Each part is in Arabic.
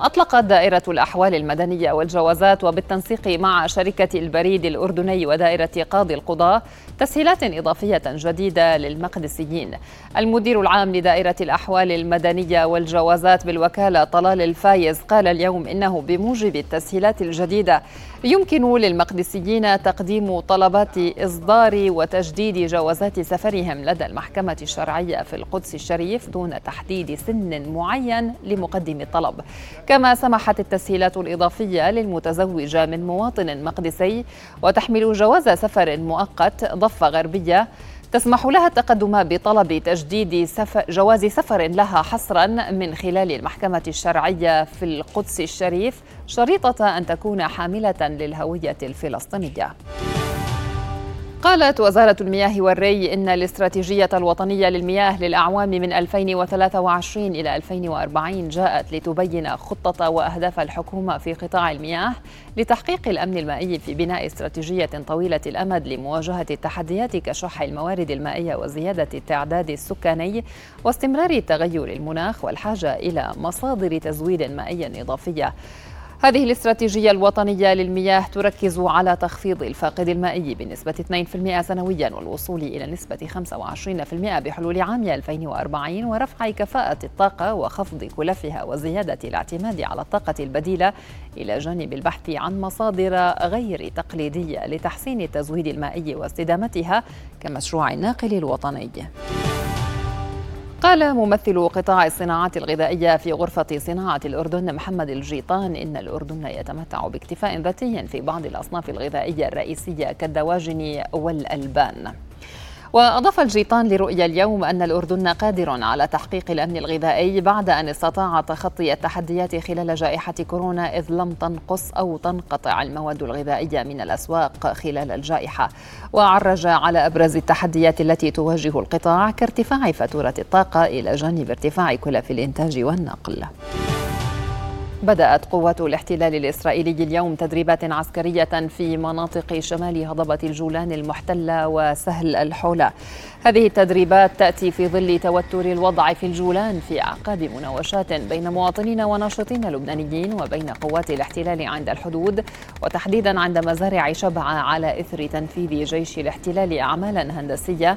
أطلقت دائرة الأحوال المدنية والجوازات وبالتنسيق مع شركة البريد الأردني ودائرة قاضي القضاة تسهيلات إضافية جديدة للمقدسيين. المدير العام لدائرة الأحوال المدنية والجوازات بالوكالة طلال الفايز قال اليوم إنه بموجب التسهيلات الجديدة يمكن للمقدسيين تقديم طلبات إصدار وتجديد جوازات سفرهم لدى المحكمة الشرعية في القدس الشريف دون تحديد سن معين لمقدم الطلب. كما سمحت التسهيلات الإضافية للمتزوجة من مواطن مقدسي وتحمل جواز سفر مؤقت ضفة غربية تسمح لها التقدم بطلب تجديد سفر جواز سفر لها حصرا من خلال المحكمة الشرعية في القدس الشريف شريطة أن تكون حاملة للهوية الفلسطينية. قالت وزارة المياه والري إن الاستراتيجية الوطنية للمياه للأعوام من 2023 إلى 2040 جاءت لتبين خطة وأهداف الحكومة في قطاع المياه لتحقيق الأمن المائي في بناء استراتيجية طويلة الأمد لمواجهة التحديات كشح الموارد المائية وزيادة التعداد السكاني واستمرار تغير المناخ والحاجة إلى مصادر تزويد مائي إضافية. هذه الاستراتيجية الوطنية للمياه تركز على تخفيض الفاقد المائي بنسبة 2% سنويا والوصول إلى نسبة 25% بحلول عام 2040 ورفع كفاءة الطاقة وخفض كلفها وزيادة الاعتماد على الطاقة البديلة إلى جانب البحث عن مصادر غير تقليدية لتحسين التزويد المائي واستدامتها كمشروع الناقل الوطني. قال ممثل قطاع الصناعات الغذائية في غرفة صناعة الأردن محمد الجيطان إن الأردن يتمتع باكتفاء ذاتي في بعض الأصناف الغذائية الرئيسية كالدواجن والألبان. وأضاف الجيطان لرؤيا اليوم أن الأردن قادر على تحقيق الأمن الغذائي بعد أن استطاع تخطي التحديات خلال جائحة كورونا إذ لم تنقص أو تنقطع المواد الغذائية من الأسواق خلال الجائحة وعرج على أبرز التحديات التي تواجه القطاع كارتفاع فاتورة الطاقة إلى جانب ارتفاع كلف الإنتاج والنقل. بدأت قوات الاحتلال الإسرائيلي اليوم تدريبات عسكرية في مناطق شمال هضبة الجولان المحتلة وسهل الحولة هذه التدريبات تأتي في ظل توتر الوضع في الجولان في أعقاب مناوشات بين مواطنين وناشطين لبنانيين وبين قوات الاحتلال عند الحدود وتحديدا عند مزارع شبعة على إثر تنفيذ جيش الاحتلال أعمالا هندسية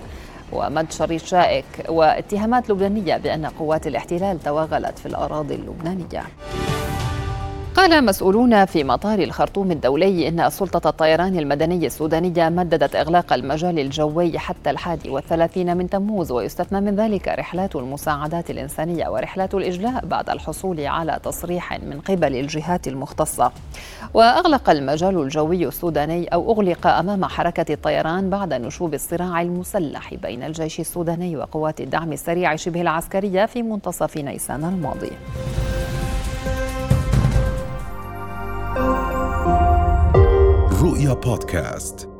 ومنشر الشائك واتهامات لبنانية بأن قوات الاحتلال توغلت في الأراضي اللبنانية. قال مسؤولون في مطار الخرطوم الدولي إن سلطة الطيران المدني السودانية مددت إغلاق المجال الجوي حتى الحادي والثلاثين من تموز ويستثنى من ذلك رحلات المساعدات الإنسانية ورحلات الإجلاء بعد الحصول على تصريح من قبل الجهات المختصة. وأغلق المجال الجوي السوداني أو أغلق أمام حركة الطيران بعد نشوب الصراع المسلح بين الجيش السوداني وقوات الدعم السريع شبه العسكرية في منتصف نيسان الماضي. رؤيا بودكاست.